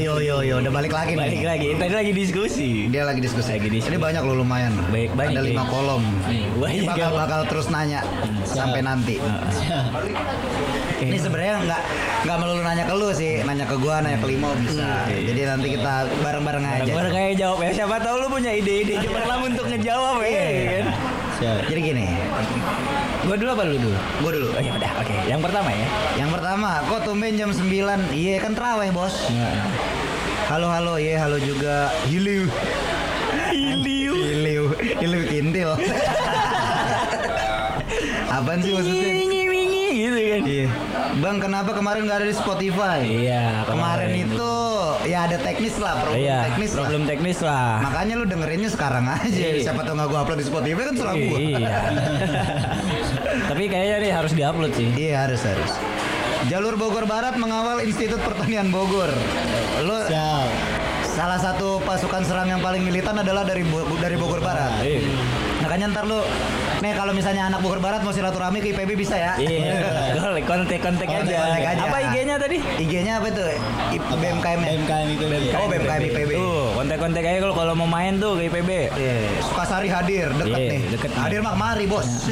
yo yo yo udah balik lagi Balik nih. lagi. Tadi lagi diskusi. Dia lagi diskusi. Lagi diskusi. Ini banyak loh lumayan. Baik, banyak, Ada lima ya. kolom. Hmm, banyak Ini bakal ya. bakal terus nanya sampai nanti. Ini sebenarnya nggak nggak melulu nanya ke lu sih, nanya ke gua, nanya ke Limo bisa. Oke. Jadi nanti kita bareng-bareng aja. Baru kayak jawab ya. Siapa tahu lu punya ide-ide cemerlang untuk ngejawab ya. kan? Jadi gini, Gua dulu apa lu dulu? gua dulu. Oh ya udah, oke. Yang pertama ya. Yang pertama, kok tumben jam 9? Iya kan terawih, Bos. Halo halo, iya halo juga. Hiliu. Hiliu. Hiliu. Hiliu kintil. Apaan sih maksudnya? Gitu kan. Iya. Bang, kenapa kemarin nggak ada di Spotify? Iya, Kemarin itu ya ada teknis lah, problem Iya, teknis problem lah. teknis lah. Makanya lu dengerinnya sekarang aja. Iya. Siapa tau nggak gua upload di Spotify kan serah gua. Iya. Tapi kayaknya nih harus diupload sih. Iya harus harus. Jalur Bogor Barat mengawal Institut Pertanian Bogor. Lu salah satu pasukan serang yang paling militan adalah dari Bo- dari Bogor Barat. Iya. Makanya ntar lu Nih kalau misalnya anak Bogor Barat mau silaturahmi ke IPB bisa ya. Iya. Boleh kontak-kontak aja. Kontak-kontak aja. Apa IG-nya tadi? IG-nya apa itu? I- BMKM. BMKM itu Oh BMKM IPB. Tuh, kontak-kontak aja kalau kalau mau main tuh ke IPB. Iya, Sukasari hadir, deket Iya, nih. deket hadir mak mari bos.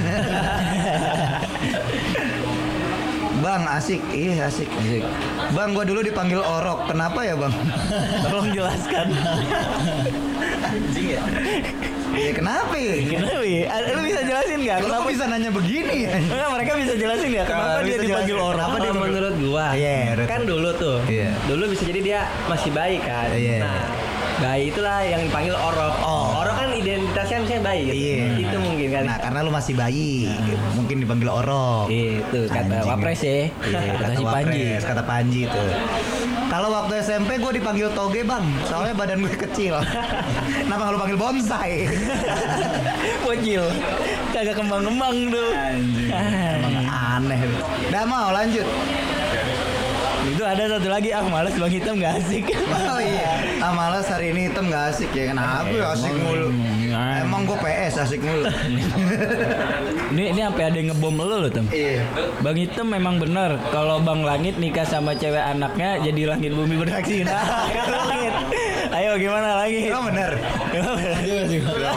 bang asik, iya asik. Asik. Bang, gua dulu dipanggil Orok. Kenapa ya bang? Tolong jelaskan. Anjing ya. Iya kenapa ya? Kenapa ya? Lu bisa jelasin nggak? Lu Kenapa bisa nanya begini ya? Enggak, mereka bisa jelasin nggak? Kenapa Kalau dia bisa dipanggil jelasin. orang? Kenapa dia menurut gua Iya, kan lu. dulu tuh Iya. dulu bisa jadi dia masih bayi kan Iya. nah bayi itulah yang dipanggil orok Oh. orok kan identitasnya misalnya bayi gitu. Iya. itu mungkin kan Nah, karena lu masih bayi, mungkin dipanggil Orok. Itu kata Anjing. Wapres ya. Iya, kata si Panji. Wapres, kata Panji itu. Kalau waktu SMP gue dipanggil Toge bang, soalnya badan gue kecil. Kenapa lu panggil bonsai? Bocil. Kagak kembang-kembang tuh. Emang aneh. Udah mau lanjut. Itu ada satu lagi ah males Bang Hitam gak asik. Oh iya, ah malas hari ini hitam gak asik ya Kenapa ya asik mulu Emang- Emang gue PS asik mulu ini ini sampai ada yang ngebom lo loh, Tem. Iya Bang Hitam memang benar kalau Bang Langit nikah sama cewek anaknya jadi langit bumi beraksi. Nah, langit. Ayo gimana lagi? Oh bener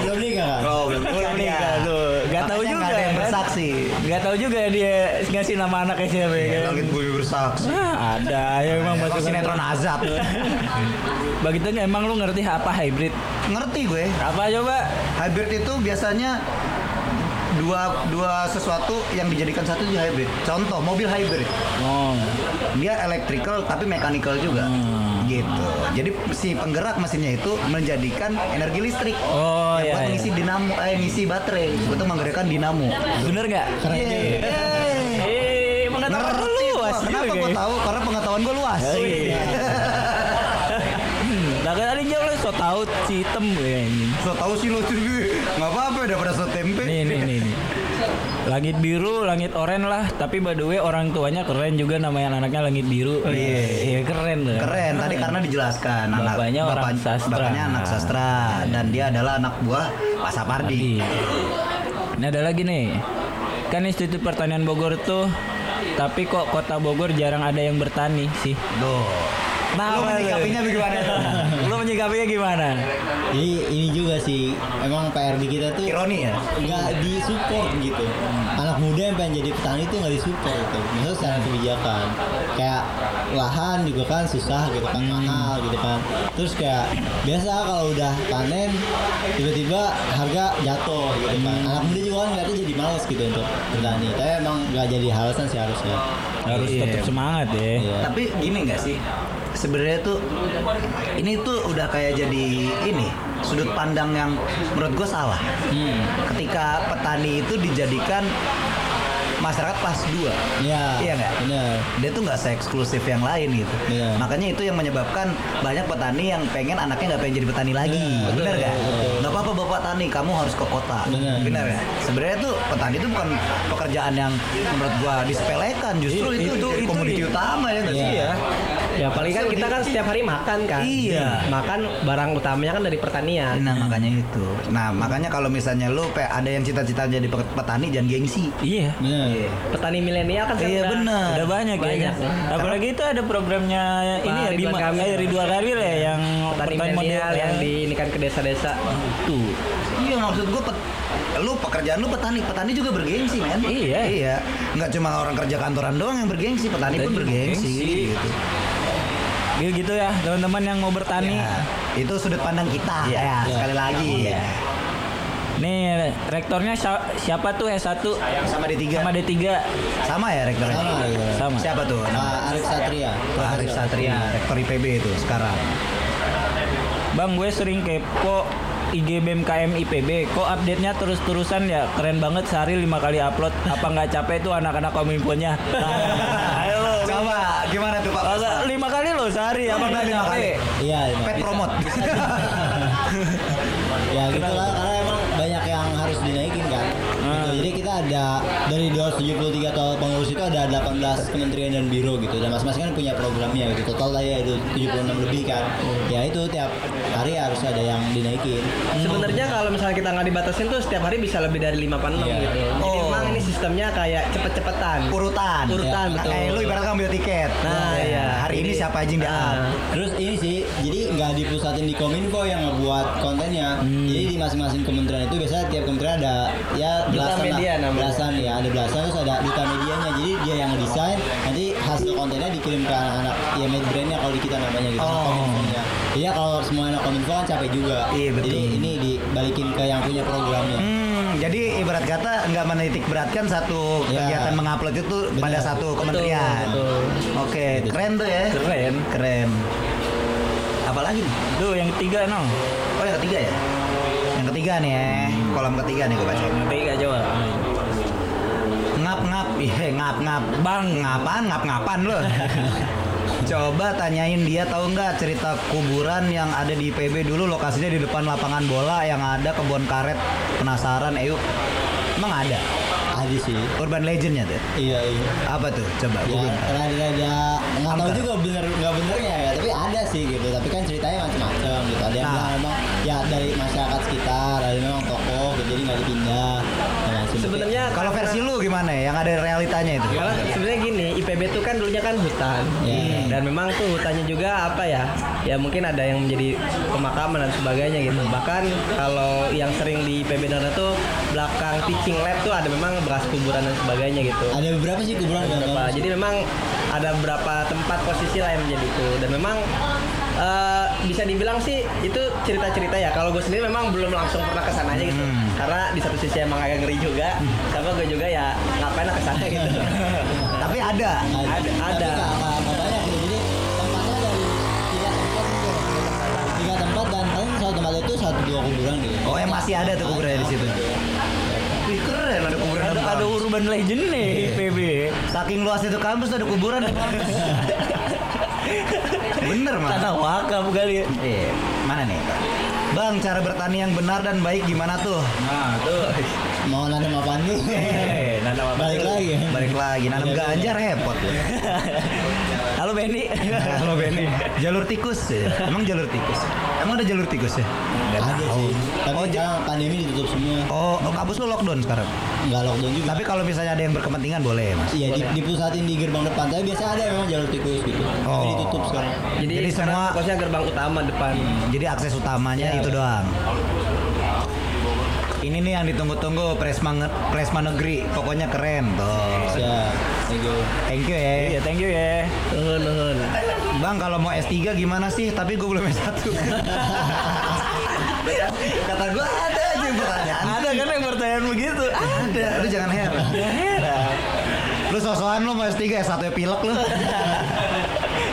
belum nikah kan? Oh belum Belum nikah tuh. Gak tahu Makanya juga nggak ada yang kan? Bersaksi Gak tahu juga dia ngasih nama anaknya siapa ya. kan? Langit bumi bersaksi Ah, ada ya emang Emang masuk sinetron azab Hitam emang lu ngerti apa hybrid? Ngerti gue Apa coba? Hybrid itu biasanya dua dua sesuatu yang dijadikan satu jadi hybrid. Contoh mobil hybrid, Oh. dia electrical tapi mechanical juga, Hmm. Gitu. Jadi si penggerak mesinnya itu menjadikan energi listrik. Oh, yang iya, buat iya. mengisi dinamo, eh ngisi baterai untuk menggerakkan dinamo. Bener gak? Keren. Yeay. Eh, pengetahuan lu Ngerti luas. Kenapa gue ya. tahu? Karena pengetahuan gue luas. Oh, iya. Nah, kan tadi jauh lu so tau si hitam ya ini. So tahu sih lo tuh nggak apa-apa daripada so tempe. Nih, nih, nih, nih. Langit biru, langit oranye lah. Tapi by the way orang tuanya keren juga namanya anaknya langit biru. Iya, iya keren loh. Keren tadi karena dijelaskan anak Bapaknya orang sastra. Bapaknya anak sastra dan dia adalah anak buah Pak Sapardi. Ini ada lagi nih. Kan Institut Pertanian Bogor tuh tapi kok kota Bogor jarang ada yang bertani sih. Duh. Nah, Lu menyikapinya bagaimana? Lu menyikapinya gimana? Jadi ini juga sih emang PR di kita tuh Ironi ya? nggak disupport gitu. Anak muda yang pengen jadi petani tuh nggak disupport gitu. Maksudnya secara kebijakan kayak lahan juga kan susah gitu kan mahal gitu kan. Terus kayak biasa kalau udah panen tiba-tiba harga jatuh gitu kan. Anak muda juga kan ngeliatnya jadi males gitu untuk bertani. Tapi emang nggak jadi alasan sih harusnya. Harus Iya. tetap semangat ya. Iya. Tapi gini nggak sih? Sebenarnya tuh ini tuh udah kayak jadi ini sudut pandang yang menurut gue salah. Hmm. Ketika petani itu dijadikan masyarakat kelas 2 Iya. Iya nggak? Dia tuh nggak se-eksklusif yang lain gitu. Iya. Makanya itu yang menyebabkan banyak petani yang pengen anaknya nggak pengen jadi petani lagi. Iya, Bener betul, nggak? Nggak apa-apa bapak tani, kamu harus ke kota. Bener ya? Sebenarnya tuh petani itu bukan pekerjaan yang menurut gua disepelekan. Justru I- itu, itu- itu komoditi iya. utama ya nggak sih? Iya. Ya paling kan kita kan setiap hari makan kan. Iya. Makan barang utamanya kan dari pertanian. Nah makanya itu. Nah makanya kalau misalnya lu pe- ada yang cita-cita jadi pe- petani jangan gengsi. Iya. Bener. Petani milenial kan Iya, sekarang bener. Udah banyak, Banyak, ya. ya. Apalagi itu ada programnya ini ya Ridwan Bima Kamil. eh, Ridwan Kamil ya yang Petani pertanian milenial modern. yang diinikan ke desa-desa. tuh. Iya maksud gua pet- lu pekerjaan lu petani, petani juga bergengsi men. Iya. Iya. Nggak cuma orang kerja kantoran doang yang bergengsi, petani pun Petani bergengsi. bergengsi. Gitu. Gitu, gitu ya teman-teman yang mau bertani. Ya, itu sudut pandang kita Iya. ya, Iya. sekali lagi. Iya. Nih rektornya sia- siapa tuh S1 Sama di tiga. sama D3 Sama ya rektornya? Sama, iya. sama. Siapa tuh? Pak Arif Satria. Pak Arif Satria, rektor IPB itu sekarang. Bang gue sering kepo IG BMKM IPB kok update-nya terus-terusan ya keren banget sehari lima kali upload apa nggak capek tuh anak-anak kominfonya nah, ayo lo Coba gimana tuh Pak? Masa lima kali lo sehari apa nggak lima kali? Iya, lima. Pet promote. ya gitu lah karena emang banyak yang harus dinaikin kan Ah. gitu. jadi kita ada dari 273 total pengurus itu ada 18 kementerian dan biro gitu dan masing-masing kan punya programnya gitu total ya itu 76 lebih kan ya itu tiap hari harus ada yang dinaikin Sebenarnya kalau misalnya kita nggak dibatasin tuh setiap hari bisa lebih dari 5 6 Iya. gitu. Oh. Ini sistemnya kayak cepet-cepetan. Urutan. Urutan, Nah, betul. Kayak lu ibarat ngambil tiket. Nah, iya. Hari ini Jadi- siapa aja yang di Ah. Terus ini sih, jadi nggak dipusatin di Kominfo yang ngebuat kontennya. Jadi di masing-masing kementerian itu biasanya tiap kementerian ada ya belasan lah. media belasan ya, ada belasan terus ada duta medianya. Jadi dia yang desain, nanti hasil kontennya dikirim ke anak-anak ya made brandnya kalau di kita namanya gitu. Oh. Kominfonya. Iya kalau semua anak Kominfo kan capek juga. Iya, betul. Jadi ini dibalikin ke yang punya programnya. Hmm, jadi ibarat kata nggak menitik beratkan satu Ya. kegiatan mengupload itu Benar. pada satu kementerian. betul. Oke, keren tuh ya. keren Keren. Apalagi nih? tuh yang ketiga no Oh yang ketiga ya? Yang ketiga nih ya. Kolom ketiga nih gue baca. yang ketiga coba Ngap ngap, iya ngap ngap. Bang ngapan ngap ngapan lo. Coba tanyain dia tahu nggak cerita kuburan yang ada di IPB dulu lokasinya di depan lapangan bola yang ada kebun karet. Penasaran, Eyu? Emang ada? Ada sih. Urban legendnya tuh. Iya iya. Apa tuh? Coba Ya, googling. rada-rada nggak tahu juga bener nggak benernya ya, tapi ada sih gitu. Tapi kan ceritanya macam-macam gitu. Ada yang Nah. bilang emang ya dari masyarakat sekitar, ada yang memang tokoh, gitu, jadi nggak dipindah. Lain. Sebenarnya Kalau versi lu gimana ya? Yang ada realitanya itu? Karena sebenarnya gini, IPB itu kan dulunya kan hutan. Iya. Dan memang tuh hutannya juga apa ya? Ya mungkin ada yang menjadi pemakaman dan sebagainya gitu. Bahkan kalau yang sering di IPB Nara tuh belakang teaching lab tuh ada memang bekas kuburan dan sebagainya gitu. ada beberapa sih kuburan yang Beberapa. Jadi memang ada beberapa tempat posisi lah yang menjadi itu dan memang eh, bisa dibilang sih itu cerita-cerita ya. Kalau gue sendiri memang belum langsung pernah ke sana aja gitu. Hmm. Karena di satu sisi emang agak ngeri juga. Tapi gue juga ya ngapain lah ke sana gitu. Tapi ada. Ada, Tapi ada. gitu. Jadi tempatnya dari tiga tempat. Tiga tempat dan paling satu tempat itu satu dua kuburan gitu. Oh, yang masih ada tuh kuburannya di situ. Wih, keren ada kuburan ada ada urban legend nih IPB Saking luas itu kampus ada kuburan. Bener mah. tanah wakaf kali Iya, mana nih? Bang, cara bertani yang benar dan baik gimana tuh? nah tuh Mau nanam apaan dulu? Eh, nanam apa Balik lagi ya. Balik lagi, nanam ganja repot ya. halo Benny Halo Benny. Jalur tikus ya? Emang jalur tikus? Emang ada jalur tikus ya? Ada sih. Tapi sekarang pandemi ditutup semua. Oh, oh kampus lu lockdown sekarang. Nggak lockdown juga. Tapi kalau misalnya ada yang berkepentingan boleh, Mas. Iya di, dipusatin di gerbang depan. Tapi biasa ada memang jalur tikus gitu. Tapi Oh. ditutup sekarang. Jadi, Jadi semua- fokusnya gerbang utama depan. Jadi akses utamanya Iya. itu doang. Ini nih yang ditunggu-tunggu Presma Presma Negeri, pokoknya keren tuh. Siap. Thank you. Thank you iya ya. thank you ya Nuhun, nuhun. Bang kalau mau S3 gimana sih? Tapi gue belum S1. Kata gue ada aja yang pertanyaan. ada kan yang pertanyaan begitu Ada, lu jangan heran. heran Lu sosokan lu mau S3 S1 ya pilek lu.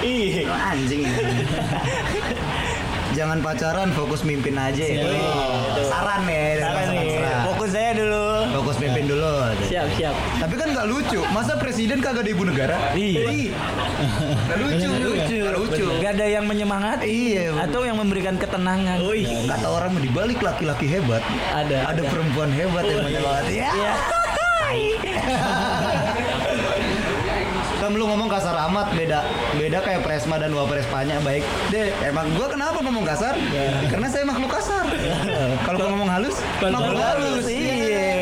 ih Anjing. Jangan pacaran, fokus mimpin aja ya. Siap. Saran ya. Saran Mas Siap, siap. Tapi kan nggak lucu. Masa presiden kagak ada ibu negara? Iya. Nggak lucu. Bener. Nggak lucu. Gak ada yang menyemangati Iya, bener. atau yang memberikan ketenangan. Wih, Kata orang di balik laki-laki hebat, ada. ada perempuan hebat yang menyemangati. Ya. Kan lu ngomong kasar amat beda beda kayak Presma dan Waprespanya baik deh emang gua kenapa ngomong kasar karena saya makhluk kasar kalau gua ngomong halus makhluk halus iya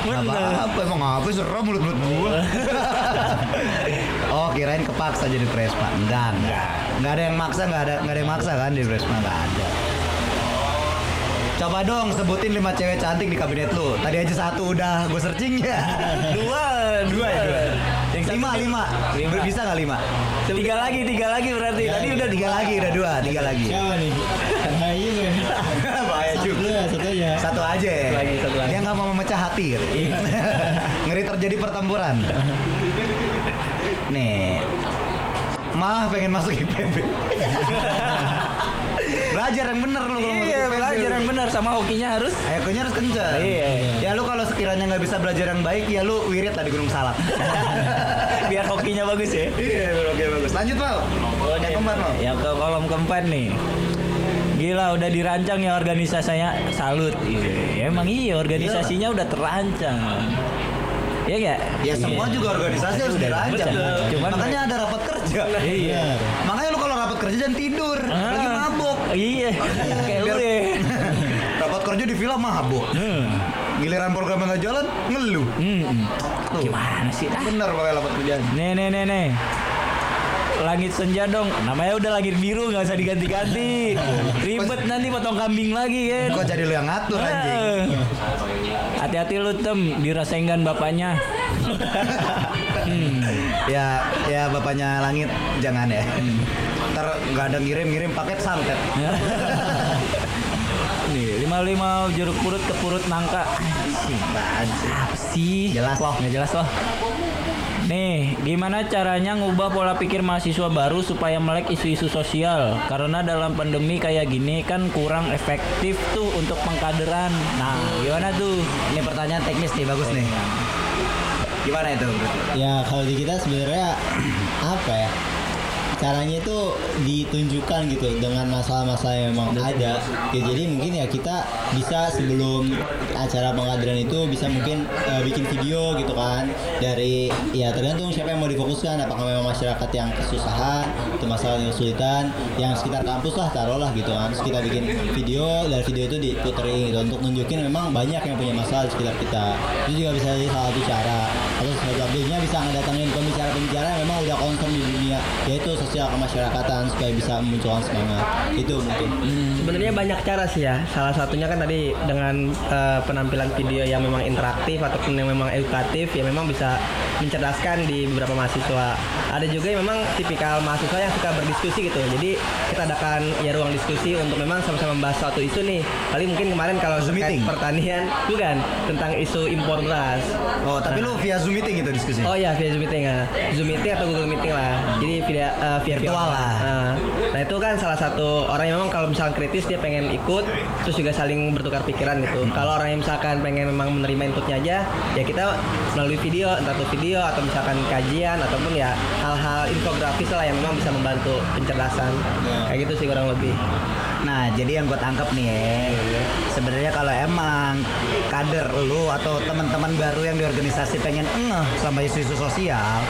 apa apa emang apa serem mulut mulut gua oh kirain kepaksa jadi Presma enggak enggak enggak ada yang maksa enggak ada enggak ada yang maksa kan di Presma enggak ada Coba dong sebutin lima cewek cantik di kabinet lu. Tadi aja satu udah gue searching ya. Dua, Dua ya dua. Yang lima, nih. lima. Lima. Bisa nggak lima? Tiga lagi, tiga lagi berarti. Tadi udah Tiga lagi, udah dua, tiga lagi. Siapa nih? Ayo gue. Bahaya Satu juga. Ya, satu aja. Ya. Satu lagi, satu lagi. Dia nggak mau memecah hati. gitu. Ngeri terjadi pertempuran. Nih. Mah pengen masuk IPB. belajar yang bener lu kalau Iya, belajar yang benar sama hokinya harus. Ekonya harus kencang. Iya. Ya lu kalau sekiranya nggak bisa belajar yang baik, ya lu wirid lah di Gunung Salak. Biar hokinya bagus ya. Iya, oke bagus. Lanjut, Pak. Yang keempat, Pak. Yang ke kolom keempat nih. Gila udah dirancang ya organisasinya salut. Iya, emang iya organisasinya udah terancang. Iya gak? Ya semua Iya. juga organisasi harus Udah, dirancang. Cuman- Makanya ada rapat kerja. Iya. Makanya lu kalau rapat kerja jangan tidur, Ah. lagi mabuk. Iya. Kayak lu Biar- ya. rapat kerja di villa mabuk. Hmm. Giliran programnya nggak jalan, ngeluh. Hmm. Gimana sih? Ah. Bener pakai rapat kerjaan. Nih nih nih nih. Langit senja dong. Namanya udah langit biru nggak usah diganti-ganti. Ribet nanti potong kambing lagi kan. Kok jadi lu yang ngatur anjing? Eh. Hati-hati lu tem dirasenggan bapaknya. hmm. Ya, ya bapaknya langit jangan ya. Ntar nggak ada ngirim-ngirim paket santet. Nih, lima lima jeruk purut ke purut nangka. Anjing, apa sih? Jelas loh. Nggak jelas loh. Nih, gimana caranya ngubah pola pikir mahasiswa baru supaya melek isu-isu sosial? Karena dalam pandemi kayak gini kan kurang efektif tuh untuk pengkaderan. Nah, gimana tuh? Ini pertanyaan teknis nih, bagus nih. Gimana itu? Ya kalau di kita sebenarnya apa ya? Caranya itu ditunjukkan gitu dengan masalah-masalah yang memang ada. Ya, jadi mungkin ya kita bisa sebelum acara pengadilan itu bisa mungkin eh, bikin video gitu kan. Dari ya tergantung siapa yang mau difokuskan. Apakah memang masyarakat yang kesusahan itu masalah yang kesulitan yang sekitar kampus lah taruhlah gitu kan. Terus kita bikin video dari video itu diputerin gitu. Untuk nunjukin memang banyak yang punya masalah di sekitar kita. Itu juga bisa jadi salah satu cara. Atau selanjutnya bisa ngedatengin pembicara-pembicara yang memang udah concern di dunia yaitu sosial kemasyarakatan supaya bisa memunculkan semangat itu mungkin Sebenarnya banyak cara sih ya. Salah satunya kan tadi dengan eh, penampilan video yang memang interaktif ataupun yang memang edukatif ya memang bisa mencerdaskan di beberapa mahasiswa. Ada juga yang memang tipikal mahasiswa yang suka berdiskusi gitu. Jadi kita adakan ya ruang diskusi untuk memang sama-sama membahas suatu isu nih. Kali mungkin kemarin kalau Zoom terkait meeting? pertanian bukan tentang isu impor beras. Oh, tapi lu via Zoom meeting itu diskusi? Oh iya via Zoom meeting ya. Zoom meeting atau Google meeting lah. Jadi via eh, via Virtual lah. Nah, nah itu kan salah satu orang yang memang kalau misalkan kritis dia pengen ikut, terus juga saling bertukar pikiran gitu. Kalau orang yang misalkan pengen memang menerima inputnya aja, ya kita melalui video, entah itu video atau misalkan kajian ataupun ya hal-hal infografis lah yang memang bisa membantu pencerdasan. Kayak gitu sih kurang lebih. Nah, jadi yang gue tangkap nih ya, sebenarnya kalau emang kader lu atau teman-teman baru yang di organisasi pengen ngeh sama isu-isu sosial,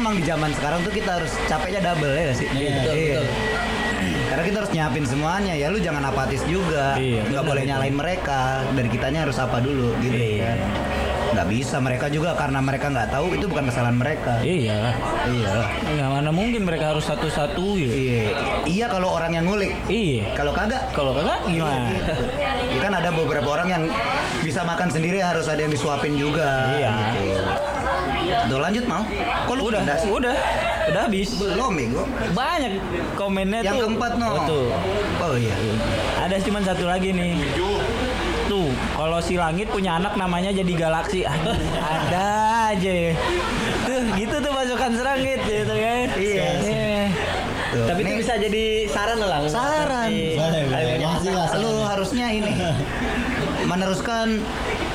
emang di zaman sekarang tuh kita harus capeknya double ya sih? Iya, betul, betul. Karena kita harus nyiapin semuanya ya, lu jangan apatis juga, Iya, nggak boleh nyalain mereka. Dari kitanya harus apa dulu, gitu Iya. kan? Nggak bisa mereka juga karena mereka nggak tahu itu bukan kesalahan mereka. Iya. Iya. Nggak mana mungkin mereka harus satu-satu ya. Iya, iya kalau orang yang ngulik. Iya. Kalau kagak, Kalau kagak gimana? Ya kan ada beberapa orang yang bisa makan sendiri harus ada yang disuapin juga. Iya. Gitu. Tuh lanjut mau? Kok lu Udah, pindah udah, udah habis. Belum bego. Banyak komennya Yang tuh. keempat no. Oh, tuh. Oh iya. Ada cuma satu lagi nih. Tuh, kalau si langit punya anak namanya jadi galaksi. Ada aja. ya. Tuh, gitu tuh pasukan serangit gitu kan. Iya. Iya. Tuh, Tapi itu nih, bisa jadi saran lah. Lang. Saran. Seperti- Boleh, lu harusnya ini meneruskan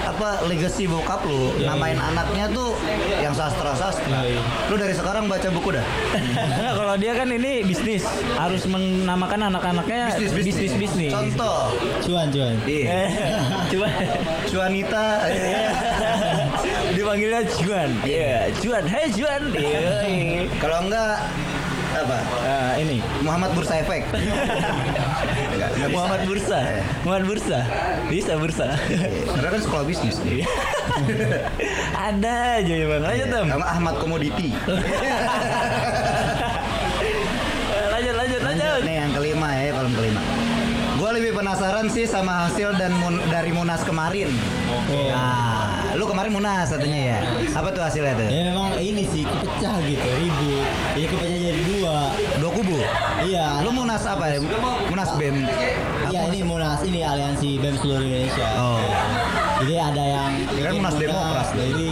apa legacy bokap lu namain anaknya tuh yang sastra sastra. Iya, iya. Lu dari sekarang baca buku dah. Kalau dia kan ini bisnis harus menamakan anak-anaknya bisnis bisnis. Contoh. Cuan cuan. Iya. Eh, Coba Cuanita. dipanggilnya Juan. Iya, Juan. Hei Juan. Iya. Kalau enggak apa? Nah, ini Muhammad Bursa Efek. Enggak, enggak bisa. Muhammad Bursa. Eh. Muhammad Bursa. Bisa Bursa. Karena kan sekolah bisnis nih. Ada aja ya bang. Lanjut Tem. Sama Ahmad Komoditi. Lanjut lanjut lanjut. Nih yang kelima ya, kolom kelima. Gue lebih penasaran sih sama hasil dan mun- dari Munas kemarin. Oh. Nah, lu kemarin Munas katanya ya. Apa tuh hasilnya tuh? Ya memang ini sih kepecah gitu, ribut. Ya kepecah jadi dua. Dua kubu. Iya. Lu Munas apa ya? Munas BEM. Iya ini Munas ini aliansi BEM seluruh Indonesia. Oh. Jadi ada yang bikin Munas Demokrat. Jadi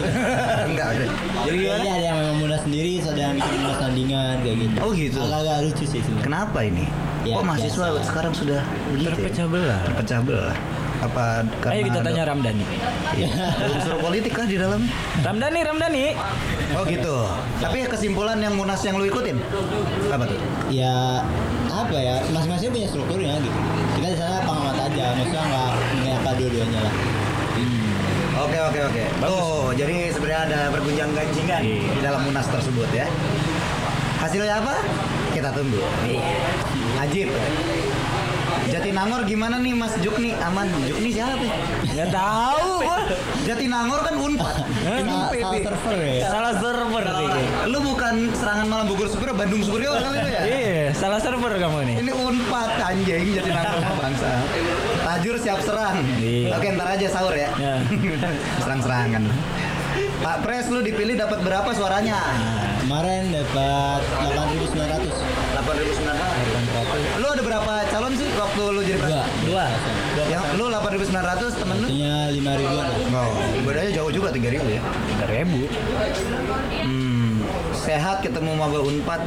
Enggak ada. jadi ada yang memang Munas sendiri, ada yang bikin Munas tandingan kayak gitu. Oh, gitu. Agak-agak lucu sih sebenarnya. Kenapa ini? Ya, Kok mahasiswa biasa. sekarang sudah begitu? ya? Terpecah belah. Terpecah belah. Apa karena Ayo kita ada- tanya Ramdhani. Iya. Ada unsur politik kah di dalamnya? Ramdhani, Ramdhani. Oh gitu. Tapi kesimpulan yang Munas yang lu ikutin apa tuh? Ya apa ya masing-masing punya strukturnya gitu. Kita di sana pengamat aja, maksudnya nggak menyapa dua-duanya lah. Oke oke oke. Oh jadi sebenarnya ada bergunjang ganjingan di dalam Munas tersebut ya. Hasilnya apa? Kita tunggu. Ajib. Jatinangor gimana nih Mas Jukni? Aman. Jukni siapa? ya? Tahu. gua. Jatinangor kan Unpad. Ini Salah server ya. Salah server nih. Lu bukan serangan malam Bogor Superior, Bandung Superior kali itu ya? Iya, salah server kamu nih. Ini Unpad anjing Jatinangor bangsa. Tajur siap serang. Iya. Oke, ntar aja sahur ya. Ya. Serang-serangan. Pak Pres lu dipilih dapat berapa suaranya? Kemarin dapat 8.900. 8.900. Lu ada berapa calon sih waktu lu jadi? Dua. Dua. Yang lu 8.900 temen lu? Artinya 5 ribuan. Oh, bedanya jauh juga 3.000 ya. Tiga ribu. Hmm, sehat ketemu maba Unpad.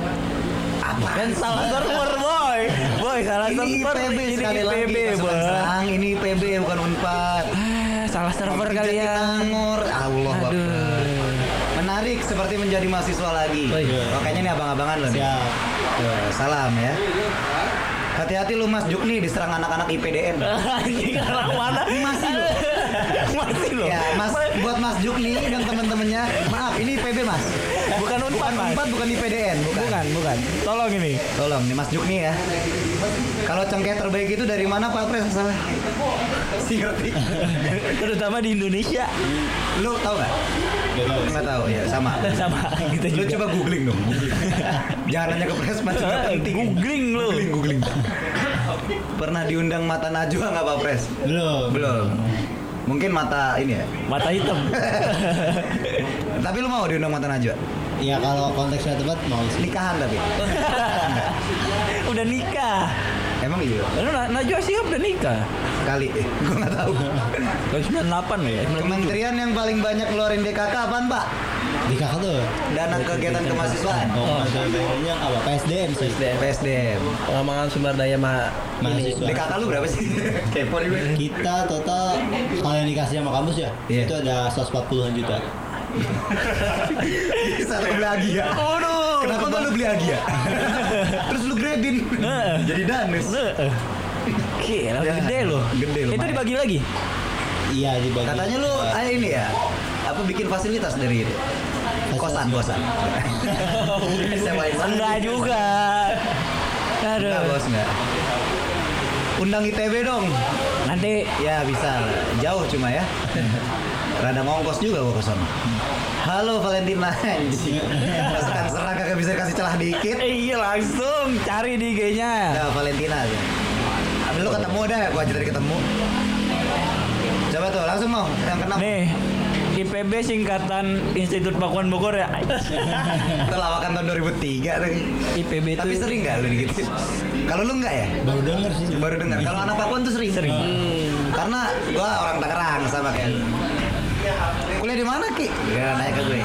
Apa? Kan salah server boy. Boy salah ini server. Ini sekali lagi IPB pasukan boy. serang, ini IPB bukan Unpad. Ah, salah server kali ya. Jatinangor, Allah. Aduh. Menarik seperti menjadi mahasiswa lagi. Oh, iya. Makanya nih abang-abangan lo nih. Salam ya. Hati-hati lu Mas Jukni diserang anak-anak IPDN. Anjing mana? Masih loh. Masih loh. Ya, Mas buat Mas Jukni dan teman-temannya, maaf ini IPB Mas. Bukan Unpad, Mas. Unpad bukan IPDN, bukan. Bukan, bukan. Tolong ini. Tolong nih Mas Jukni ya. Kalau cengkeh terbaik itu dari mana Pak Pres salah? Si ngerti. Terutama di Indonesia. Lu tahu nggak? Nggak tahu ya, sama. Sama kita Lu juga. coba googling dong. googling. Jangan nanya ke Pres macam Eh, penting. Googling lu. Googling, googling. Pernah diundang mata Najwa nggak Pak Pres? Belum. Belum. Mungkin mata ini ya. Mata hitam. Tapi lu mau diundang mata Najwa? Ya kalau konteksnya tepat mau sih. Nikahan tapi. udah nikah. Emang iya? Lalu Na- Najwa Shihab udah nikah. Kali. Gue nggak tahu. Tahun 98 ya. Kementerian yang paling banyak keluarin DKK apaan Pak? Kakak tuh. Dana kegiatan kemahasiswaan. Oh, bayangannya apa? PSDM sih. PSDM. Pengembangan sumber daya ma. Mahasiswa. DKK lu berapa sih? Kepo nih. Kita total kalau yang dikasih sama kampus ya, Iya. itu ada 140-an juta. Bisa lu beli Agia. Aduh. Kenapa lu beli Agia? Lu grabin. Jadi danes. Gila, Ya, gede loh. gede Itu lumayan. dibagi lagi. Iya dibagi. Katanya lu ah, ini ya. Apa bikin fasilitas dari itu? Kosan, kosan. Enggak juga. Aduh. Enggak, bos enggak. Undang ITB dong. Nanti Ya bisa, jauh cuma ya. Rada ngongkos juga gua ke sana. Halo Valentina anjing. Pasukan serang kagak bisa kasih celah dikit. eh, iya langsung cari di IG-nya. Nah, Valentina aja. Lu ketemu dah, gua aja tadi ketemu. Coba tuh, langsung mau yang kenal. Nih, IPB singkatan Institut Pakuan Bogor ya. Itu lawakan tahun 2003 tuh. IPB itu Tapi sering nggak lu gitu? Kalau lu nggak ya? Baru denger sih. Baru dengar. Kalau anak Pakuan tuh sering. Sering. Karena gua orang Tangerang sama kayak lu. Kuliah di mana Ki? Dia nanya ke gue.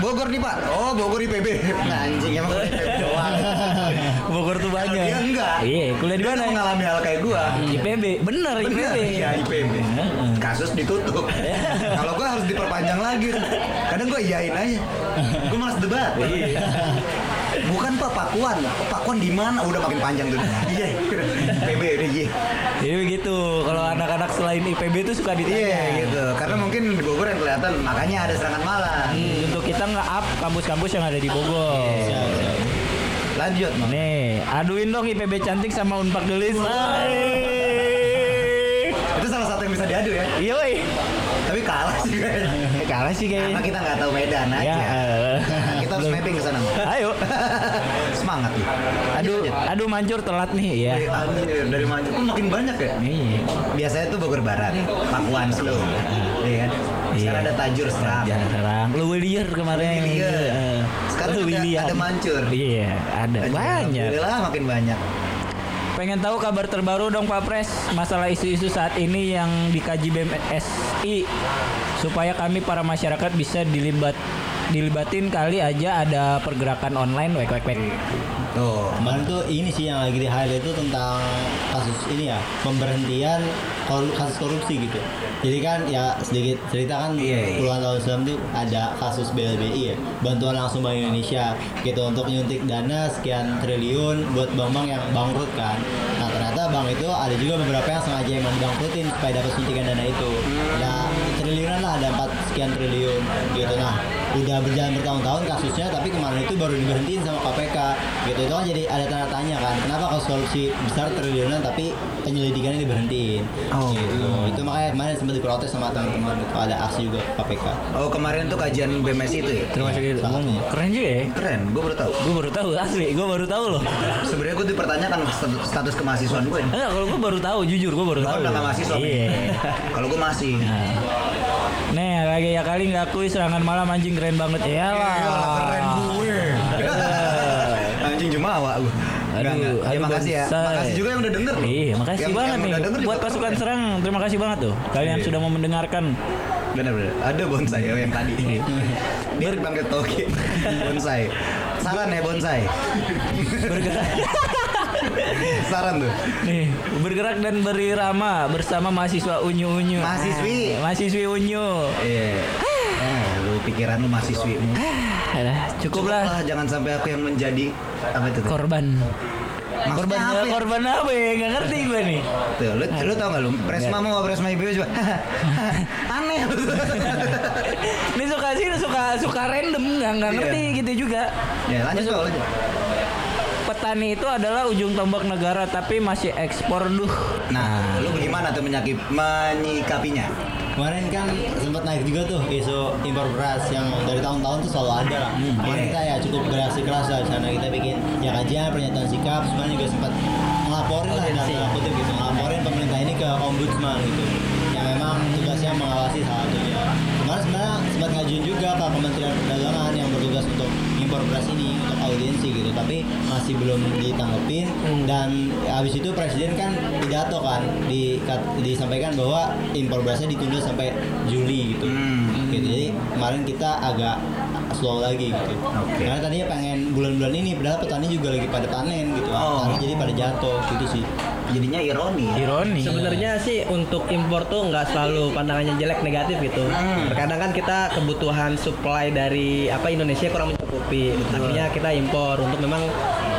Bogor nih pak. Oh Bogor IPB. Nah, anjing emang IPB doang. Bogor tuh banyak. dia enggak. Iya, kuliah di mana? mengalami hal kayak gua. IPB, bener Bener, IPB. Iya IPB. Kasus ditutup. Kalau gua harus diperpanjang lagi. Kadang gua iyain aja. Gua malas debat. Bukan pak Pakuan. Pakuan di mana? Udah makin panjang tuh. Iya. IPB udah iya. Jadi begitu. Kalau anak-anak selain IPB itu suka ditanya. Iya gitu. Karena mungkin di Bogor yang kelihatan makanya ada serangan malam. Hmm, Untuk kita nge-up kampus-kampus yang ada di Bogor. Iya. Lanjut, Mang. Nih, aduin dong IPB cantik sama Unpak Gelis. Itu salah satu yang bisa diadu ya. Iya, woi. Tapi kalah sih kayaknya. Kalah sih Karena kayaknya. kita nggak tahu Medan aja. Ya, eh. kita harus mapping ke sana. Ayo. Semangat nih. Aduh, lanjut. aduh mancur telat nih ya. Anjir, dari Mancur tuh makin banyak ya. Iya. Biasanya tuh Bogor Barat, Pakuan Slow, iya kan? Sekarang Iya. ada Tajur Seram. Jangan serang. Lu Willier kemarin. Willier. Eh, Sekarang lu ada- ada Mancur. Iya, ada banyak. Alhamdulillah makin banyak. Pengen tahu kabar terbaru dong Pak Pres masalah isu-isu saat ini yang dikaji BMSI supaya kami para masyarakat bisa dilibat dilibatin kali aja ada pergerakan online wek wek wek. Tuh. Kemarin tuh ini sih yang lagi di highlight itu tentang kasus ini ya pemberhentian kasus korupsi gitu. Jadi kan ya sedikit cerita kan Iya, iya. puluhan tahun sebelum tuh ada kasus BLBI ya bantuan langsung Bank Indonesia gitu untuk nyuntik dana sekian triliun buat bank-bank yang bangkrut kan. Nah ternyata bank itu ada juga beberapa yang sengaja emang dibangkrutin supaya dapat suntikan dana itu. Ada triliunan lah ada 4 sekian triliun gitu. Nah udah berjalan bertahun-tahun kasusnya tapi kemarin itu baru diberhentiin sama KPK gitu itu kan jadi ada tanda tanya kan kenapa kasus korupsi besar triliunan tapi penyelidikannya diberhentiin Oh. gitu itu makanya kemarin sempat diprotes sama teman-teman itu ada aksi juga KPK Oh kemarin tuh kajian BMSI itu ya? Terima kasih. salah satunya. Keren juga ya. Keren, gue baru tahu. Gue baru tahu asli, gue baru tahu loh. Sebenarnya gue dipertanyakan status, status kemahasiswaan gue. Enggak, kalau gue baru tahu, jujur gue baru Lo tahu. udah mahasiswa. Iya. Kalau gue masih. Nih, lagi ya kali nggak akui serangan malam anjing keren banget ya lah. Keren gue. Anjing jumawa gue. Enggak, Aduh. Ya, aduh, makasih ya. Makasih juga yang udah denger. Iya, makasih Yang- banget yang nih denger buat pasukan keren. serang. Terima kasih banget tuh kalian Iya. sudah mau mendengarkan. Bener-bener. Ada bonsai ya yang tadi. Iya. Dia bangkit toge. Bonsai. Saran ya bonsai. Bergerak, Saran tuh. nih, bergerak dan berirama bersama mahasiswa unyu unyu. Mahasiswi. Ah, mahasiswi unyu. Iya. Eh, lu pikiran lu mahasiswimu. Alah, cukup lah Cukuplah, jangan sampai aku yang menjadi apa itu? korban. Maksudnya Korban apa ya? korban apa ya? Gak ngerti gue nih. Tuh, lu, lu tau gak lu? Presma mau presma IBU coba. Aneh. Ini suka sih suka suka random nggak nggak Iya. ngerti gitu juga. ya lanjut lanjut. Petani itu adalah ujung tombak negara tapi masih ekspor duh. Nah, lu bagaimana tuh menyakip, menyikapinya? kemarin kan sempat naik juga tuh isu impor beras yang dari tahun-tahun tuh selalu ada lah kemarin iya. kita ya cukup bereaksi keras lah di sana kita bikin ya kajian pernyataan sikap semuanya juga sempat ngelaporin lah dalam kutip gitu ngelaporin pemerintah ini ke ombudsman gitu yang memang tugasnya mengawasi salah satunya kemarin sebenarnya sempat ngajuin juga ke Kementerian Perdagangan yang bertugas untuk impor beras ini audiensi gitu tapi masih belum ditanggepin dan habis itu presiden kan pidato kan di, disampaikan bahwa impor berasnya ditunda sampai Juli gitu. Hmm. gitu jadi kemarin kita agak slow lagi gitu Oke. karena tadinya pengen bulan-bulan ini padahal petani juga lagi pada panen gitu Oh. Karena jadi pada jatuh gitu sih Jadinya ironi. ya. Ironi. Sebenarnya sih untuk impor tuh nggak selalu pandangannya jelek negatif gitu. Hmm. Terkadang kan kita kebutuhan supply dari apa Indonesia kurang mencukupi. Akhirnya kita impor untuk memang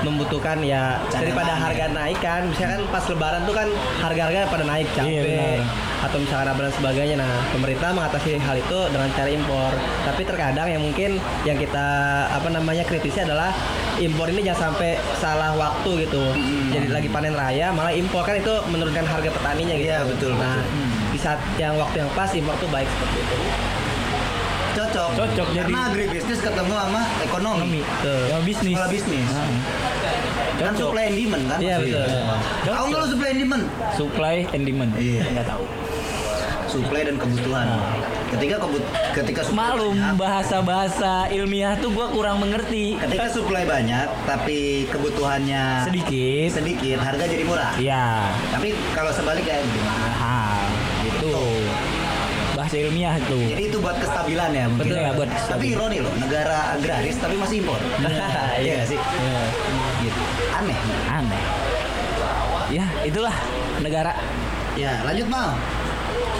membutuhkan ya Cadangan daripada ya. harga naik kan. Misalkan pas lebaran tuh kan harga-harga pada naik Iya, cabai benar. atau misalkan apa dan sebagainya. Nah, pemerintah mengatasi hal itu dengan cara impor. Tapi terkadang yang mungkin yang kita apa namanya kritisi adalah impor ini jangan sampai salah waktu gitu. Jadi lagi panen raya malah impor kan itu menurunkan harga petaninya gitu. Iya, betul, Nah, betul. di saat yang waktu yang pas impor tuh baik seperti itu. Cocok. Cocok, jadi- Karena agribisnis ketemu sama ekonomi. Ya bisnis. Sekolah bisnis. Kan Cocok. supply and demand kan? Iya, betul. Tahu nggak lu supply and demand? Supply and demand. Iya. Enggak tahu. Supply dan kebutuhan. Ketika kebut ketika banyak, bahasa-bahasa ilmiah tuh gua kurang mengerti. ketika supply banyak tapi kebutuhannya Sedikit. sedikit, harga jadi murah. Iya. Tapi kalau sebalik kayak gimana? Mahal. Gitu. bahasa ilmiah itu. Jadi itu buat kestabilan ya mungkin. Betul ya, buat Tapi kestabilan. ironi loh, negara agraris tapi masih impor. Iya nggak sih? Iya. Gitu. Aneh. Aneh. Ya, itulah negara. Ya, lanjut mal.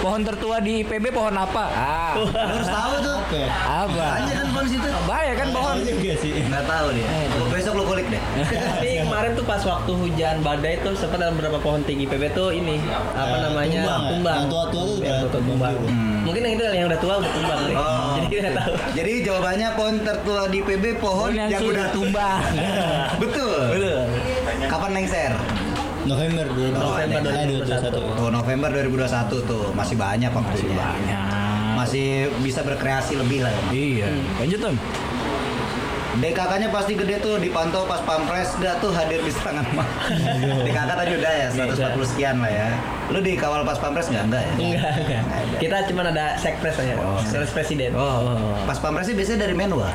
Pohon tertua di IPB pohon apa? Ah, harus tahu tuh. Oke. apa? Tanya kan bang situ. Bahaya kan pohon. Tahu juga sih. Nggak tahu dia. Lu besok lu kulik deh. Tapi kemarin tuh pas waktu hujan badai tuh sempat ada beberapa pohon tinggi PB tuh ini apa Eh, namanya tumbang ya? tumbang. Yang tua-tua tuh udah tumbang. Hmm. Mungkin yang itu yang udah tua udah tumbang deh. Oh. Jadi kita tahu. Jadi jawabannya pohon tertua di PB pohon Pohon yang udah tumbang. Betul. Betul. Kapan lengser? November 2021. November Eh, 2021. Oh, November 2021 tuh masih banyak waktunya. Banyak. Masih bisa berkreasi lebih lah. Iya. Lanjut Om. DKK-nya pasti gede tuh dipantau pas pampres dah tuh hadir di serangan mah. DKK tadi udah ya 140 sekian lah ya. Lu dikawal pas pampres nggak enggak ya? Enggak, enggak. Kita cuma ada sekpres aja. Sekretaris presiden. Oh. Pas pampres sih biasanya dari menwa.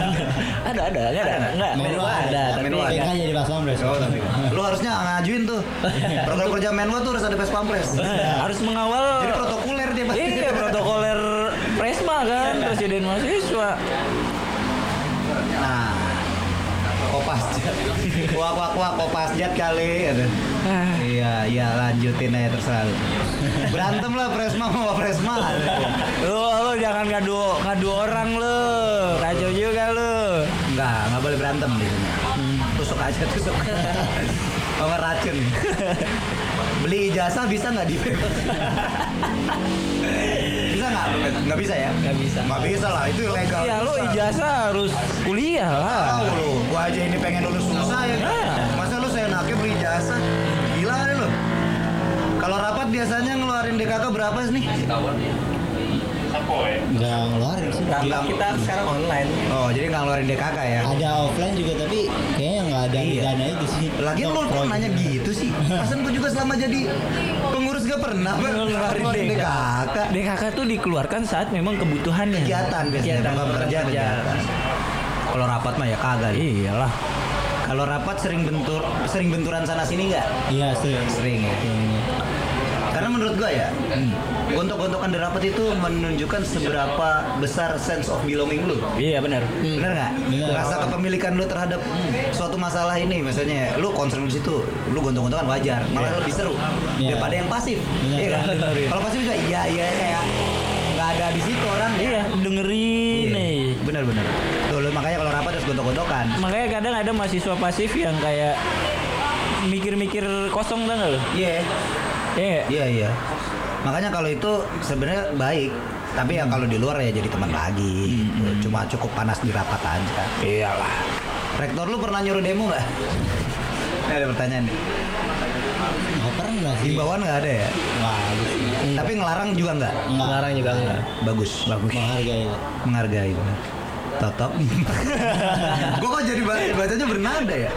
ada ada enggak ada enggak. Menwa Menwa ada, tapi kan jadi pas pampres. Oh, tapi lu harusnya ngajuin tuh program kerja menwa tuh harus ada pas pampres. harus mengawal Jadi protokoler dia Pak. Iya, protokoler Presma kan, presiden mahasiswa. Nah, kopasjat. Wah, wah, wah, kopasjat kali. Ah. Iya, iya lanjutin aja terserah. Berantem lah Presma sama Presma. Lu, lu jangan ngadu ngadu orang lu. Kacau juga lu. Enggak, enggak boleh berantem di sini. Tusuk aja, tusuk. Sama racun. Beli ijazah bisa nggak di nggak? Bisa ya? Nggak bisa. Nggak bisa lah, itu ilegal. Ya lu ijazah harus kuliah lah. Tahu lu, gua aja ini pengen lulus susah ya. Nah. Masa lu saya nakib beli ijazah? Gila kali lu. Kalau rapat biasanya ngeluarin DKK berapa sih nih? Enggak ngeluarin sih. Karena kita sekarang online. Oh, jadi nggak ngeluarin DKK ya? Ada offline juga tapi kayaknya nggak ada Iya. dana itu sih. Lagian lu kok nanya gitu sih? Pasan gua juga selama jadi pengurus gak pernah Pak, Ngeluarin DKK. DKK. Tuh dikeluarkan saat memang kebutuhannya. Kegiatan biasanya, Kegiatan, kerja. Kalau rapat mah ya kagak. Iyalah. Kalau rapat sering bentur, sering benturan sana sini nggak? Iya sering. Sering ya. Karena menurut gua ya, gontok-gontokan di rapat itu menunjukkan seberapa besar sense of belonging lu. Iya benar. Bener nggak? Bener. Rasa kepemilikan lu terhadap suatu masalah ini, misalnya lu concern di situ, lu gontok-gontokan wajar, malah lebih seru Iya. daripada yang pasif. Iya kan? Kalau pasif juga iya iya kayak nggak ada di situ orang. Iya, dengerin nih. Bener-bener. Tuh lu makanya kalau rapat harus gontok-gontokan. Makanya kadang ada mahasiswa pasif yang kayak mikir-mikir kosong tau gak lu? Iya. Iya. Iya iya. Makanya kalau itu sebenarnya baik. Tapi ya kalau di luar ya jadi teman lagi. Cuma cukup panas di rapat aja. Iyalah. Rektor lu pernah nyuruh demo nggak? Ini ada pertanyaan nih. Nggak pernah sih. Himbauan nggak ada ya? Wah, bagus. Tapi ngelarang juga nggak? Enggak. Sekarang juga enggak. Bagus. Bagus. Menghargai. Menghargai benar. Tatap. Gua kok jadi baca bacanya bernada ya?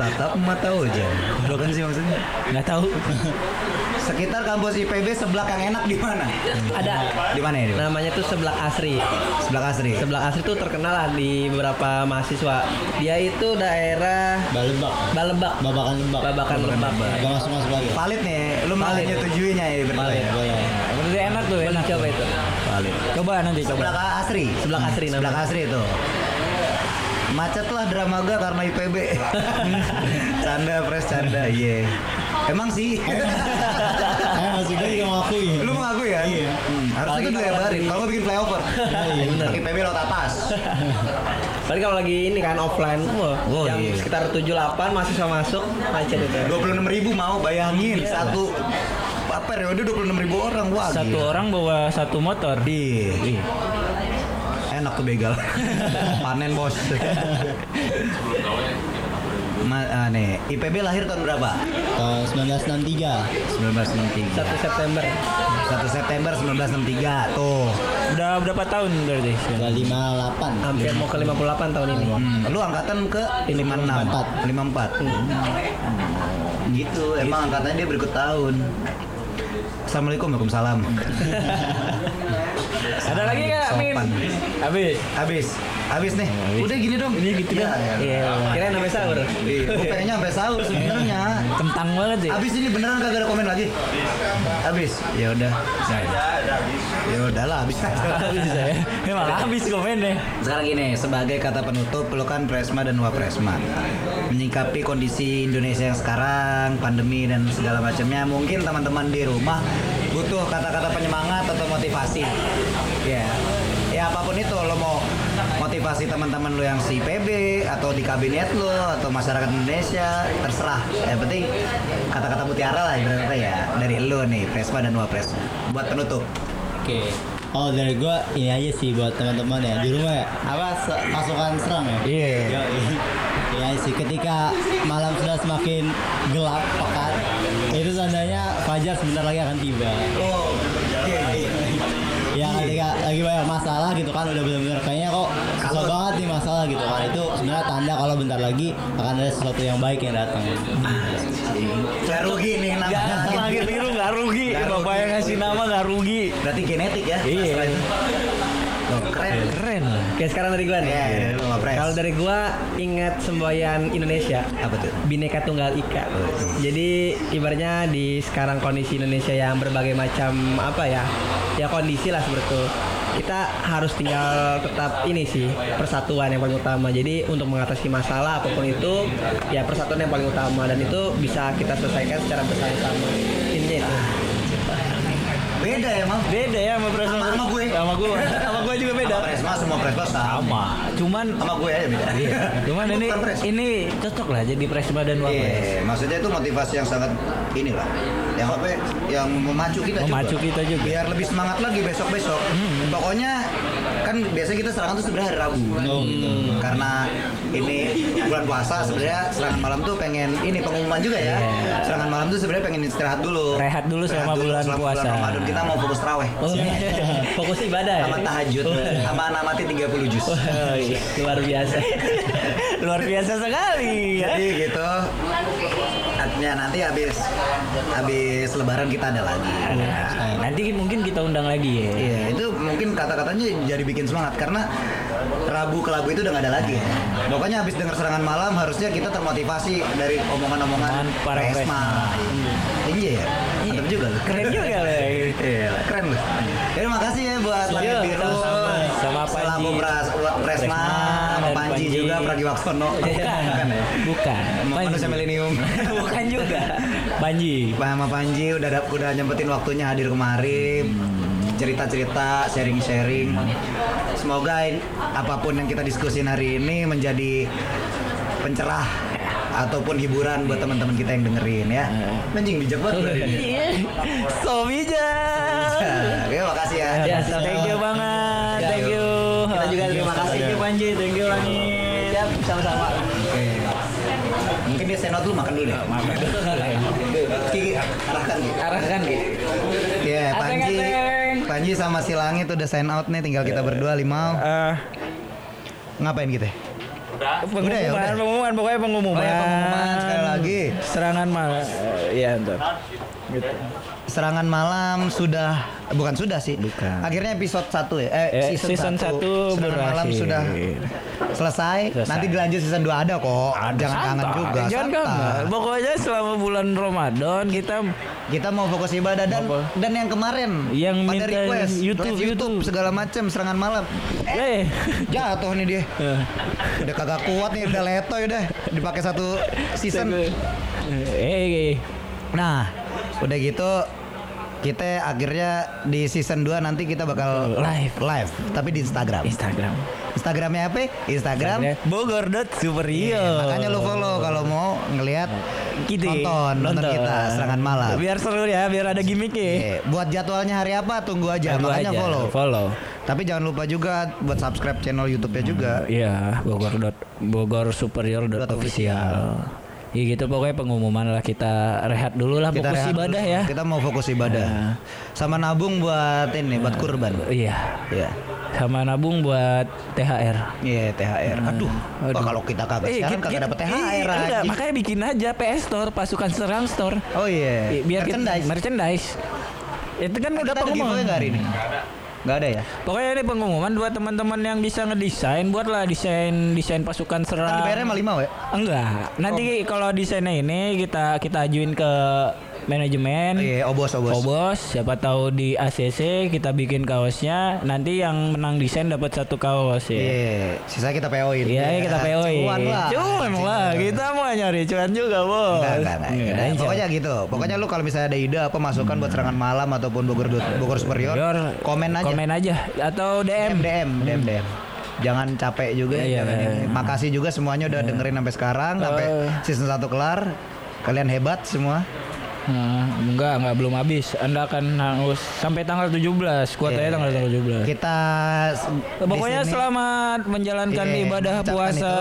Tatap mata hujan. Lo kan sih maksudnya? Nggak tahu. Sekitar kampus IPB sebelah yang enak di mana? Ada. Di mana ya? Namanya tuh sebelah asri. Sebelah Asri. Sebelah asri tuh terkenal lah di beberapa mahasiswa. Dia itu daerah Balebak. Balebak. Babakan lebak. Babakan Lebak. Gak masuk masuk lagi. Valid nih, lu mau Valid. nyetujuinya ya berdua Valid. ya? Boleh. Berarti enak tuh, enak. Coba itu. Valid. Coba nanti coba. Sebelah Asri. Sebelah Asri Sebelah. Asri itu. Macet lah Dramaga karena IPB. canda pres canda, iya. Emang sih. Eh masuk gue juga mengakui. Lu mengaku ya? Iya. Hmm, harusnya itu kalau dilebarin. Kalau bikin flyover. iya, bener. IPB laut atas. Tadi kalau lagi ini kan offline, wah, Oh, yang iya. sekitar 78 mahasiswa masuk macet itu. 26 ribu mau bayangin satu apa periode 26 ribu orang wah Satu gila. orang bawa satu motor. Iya. Enak tuh begal. Panen bos. Ma, ah, nih, IPB lahir tahun berapa? Tahun 1963. 1963. 1 September. 1 September 1963. Tuh. Udah berapa tahun berarti? Udah 58. Hampir mau ke 58 tahun ini. Hmm, lu angkatan ke 56. 54. Gitu, emang angkatannya dia berikut tahun. Assalamualaikum, Waalaikumsalam. Ada lagi nggak Min? Habis. Habis. Habis nih. Udah gini dong. Ini gitu Iya. Iya. Kira sampai sahur. Gue pengennya sampai sahur sebenarnya. Kentang banget sih. Habis ini beneran kagak ada komen lagi. Habis. Ya udah. Ya udahlah habis. Habis saya. Emang habis komennya. Sekarang gini, sebagai kata penutup, lo kan Presma dan Wapresma menyikapi kondisi Indonesia yang sekarang, pandemi dan segala macamnya, mungkin teman-teman di rumah butuh kata-kata penyemangat atau motivasi. Ya, ya apa pun itu, lo mau motivasi teman-teman lo yang si PB atau di kabinet lo atau masyarakat Indonesia, terserah. Yang penting kata-kata mutiara lah ibaratnya ya dari lo nih, Presma dan Wapresma. Buat penutup. Oke. Oh dari gua ini aja sih buat teman-teman ya di rumah ya. Apa pasukan serang ya? Iya. Yoi. Iya sih ketika malam sudah semakin gelap fajar sebentar lagi akan tiba. Oh, Ya ketika lagi banyak masalah gitu kan udah benar-benar kayaknya kok susah banget nih masalah gitu kan itu sebenarnya tanda kalau bentar lagi akan ada sesuatu yang baik yang datang. Gak rugi nih Gak, namanya. biru nggak rugi. Bapak rugi. yang ngasih nama nggak rugi. Berarti genetik ya? Iya. Oh, keren. Keren. Oke sekarang dari gua nih. Iya, iya, lu Wapres. Kalau dari gua ingat semboyan Indonesia. Apa tuh? Bineka Tunggal Ika. Jadi ibaratnya di sekarang kondisi Indonesia yang berbagai macam apa ya? Ya kondisi lah seperti itu. Kita harus tinggal tetap ini sih persatuan yang paling utama. Jadi untuk mengatasi masalah apa pun itu ya persatuan yang paling utama dan itu bisa kita selesaikan secara bersama-sama. Intinya itu. Beda ya, Mam. Beda ya sama Presma. Sama- sama gue. Sama gue. Sama gue juga beda. Sama Presma semua Presma sama. Sama. Cuman Sama gue aja beda. Iya. Cuman ini ini cocok lah jadi Presma dan Wapres. Iya, maksudnya itu motivasi yang sangat inilah. Yang apa? ya, Yang memacu kita Memacu juga. kita juga. Hmm. Biar lebih semangat lagi besok-besok. Pokoknya kan biasanya kita serangan tuh sebenarnya hari Rabu. Oh, gitu. Karena ini bulan puasa sebenarnya serangan malam tuh pengen ini pengumuman juga ya. Iya. Serangan malam tuh sebenarnya pengen istirahat dulu. Rehat dulu selama dulu bulan selama puasa. Ramadan kita mau fokus raweh. Oh, fokus ibadah ya. Sama tahajud, sama namati 30 juz. Oh, iya. Luar biasa. Luar biasa sekali ya. Jadi gitu. Artinya nanti habis habis lebaran kita ada lagi. Nah, nanti mungkin kita undang lagi ya. Iya, itu mungkin kata-katanya jadi bikin semangat karena Rabu ke Rabu itu udah gak ada lagi. Pokoknya habis dengar serangan malam harusnya kita termotivasi dari omongan-omongan Omongan para Presma. Iya ya. Mantap juga lu. Keren juga lah. Iya, keren lu. Jadi makasih ya buat Langit Iya, Biru. Sama selaku Panji. Pras, Presma, sama Panji Panji. juga Pragiwaksono. Bukan. Bukan ya? Bukan. Manusia milenium. Bukan juga. Panji. Sama Panji udah udah nyempetin waktunya hadir kemari cerita-cerita sharing-sharing semoga apa pun yang kita diskusin hari ini menjadi pencerah ataupun hiburan buat teman-teman kita yang dengerin ya anjing bijak banget ini. So bijak. Oke, makasih. Ya, Thank you banget. Thank you. Kita juga terima kasih. You Panji. Thank you Langit. Siap, sama-sama. Oke. Mungkin dia senot dulu makan dulu deh. Makan. Kiki, arahkan Ki. Arahkan gitu. Ya, Panji. Ateng-ateng. Panji sama si Langit udah sign out nih, tinggal kita berdua limau. Eh, Ngapain kita? pengumuman, Udah ya, udah. pengumuman, pokoknya pengumuman. Oh ya, pengumuman sekali lagi. Serangan malam. Iya, ntar. Gitu. Serangan malam sudah bukan sudah sih. Bukan. Akhirnya episode 1 ya. Eh, Eh, season satu. satu Serangan malam sudah selesai. Selesai. Nanti dilanjut season 2 ada kok. Jangan kangen Santai. juga. Jangan kangen. Pokoknya selama bulan Ramadan kita Kita mau fokus ibadah dan Apa? dan yang kemarin Yang pada minta request YouTube, request YouTube. segala macam serangan malam. eh Jatuh nih dia. Udah kagak kuat nih udah letoy udah dipakai satu season. eh Nah, udah gitu kita akhirnya di season 2 nanti kita bakal Live. live tapi di Instagram. Instagram. Instagramnya apa? Instagram. Bogor dot Superio. Iya, makanya lu follow kalau mau ngelihat Gitu. nonton, nonton kita serangan malam. Biar seru ya, biar ada gimmicknya. Oke, buat jadwalnya hari apa tunggu aja, Tunggu makanya aja, follow. Follow. Tapi jangan lupa juga buat subscribe channel YouTube-nya juga. Iya, Bogor dot Bogor Superior official. Iya gitu pokoknya pengumuman lah kita rehat dulu lah Kita fokus ibadah dulu. ya. Kita mau fokus ibadah. Nah. Sama nabung buat ini, buat kurban. Iya. Iya. Sama nabung buat THR. Iya, THR. Aduh. Aduh. kalau kita kagak Eh, sekarang kita- kagak dapet THR iya, enggak, makanya bikin aja PS Store, pasukan serang store. Oh iya. Biar kita- merchandise. merchandise. Itu kan udah pengumuman. hari ini? Nggak ada ya? Pokoknya ini pengumuman buat teman-teman yang bisa ngedesain, buatlah desain desain pasukan Kan serang. dibayarnya sama lima we. Enggak. Nanti kalau desainnya ini kita kita ajuin ke manajemen. Iya, obos obos. Obos, siapa tahu di ACC kita bikin kaosnya. Nanti yang menang desain dapat satu kaos ya. Iya, sisa kita PO-in. Iya, kita PO Cuan lah. Cuan lah, kita mau nyari cuan juga, Bos. Enggak, enggak, enggak. Enggak, insya pokoknya gitu. Pokoknya lu kalau misalnya ada ide apa masukan buat serangan malam ataupun Bogor Bogor superior, komen aja. Komen aja atau DM DM. DM DM DM. Jangan capek juga Iya, iya. ini. Makasih juga semuanya udah dengerin sampai sekarang sampai Eh. season 1 kelar. Kalian hebat semua. Nah, enggak, enggak belum habis. Anda akan harus sampai tanggal 17. Kuotanya Iya. tanggal 17. Kita s- di Pokoknya sini- selamat menjalankan Iya, ibadah puasa.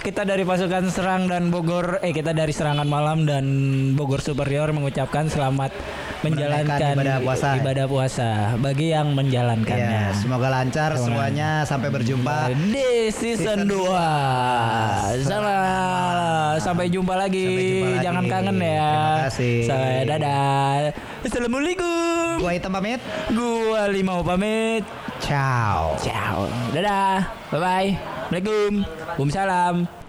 Kita dari pasukan serang dan Bogor, eh kita dari serangan malam dan Bogor Superior mengucapkan selamat menjalankan ibadah puasa. ibadah puasa bagi yang menjalankannya. Iya, semoga lancar semuanya sampai berjumpa. Di season 2 Salah Sampai jumpa lagi Sampai jumpa lagi. Jangan kangen ya Terima kasih. Saya dadah. Assalamualaikum. Gua Hitam pamit. Gua Limau pamit. Ciao. Ciao. Dadah. Bye bye Assalamualaikum. Waalaikumsalam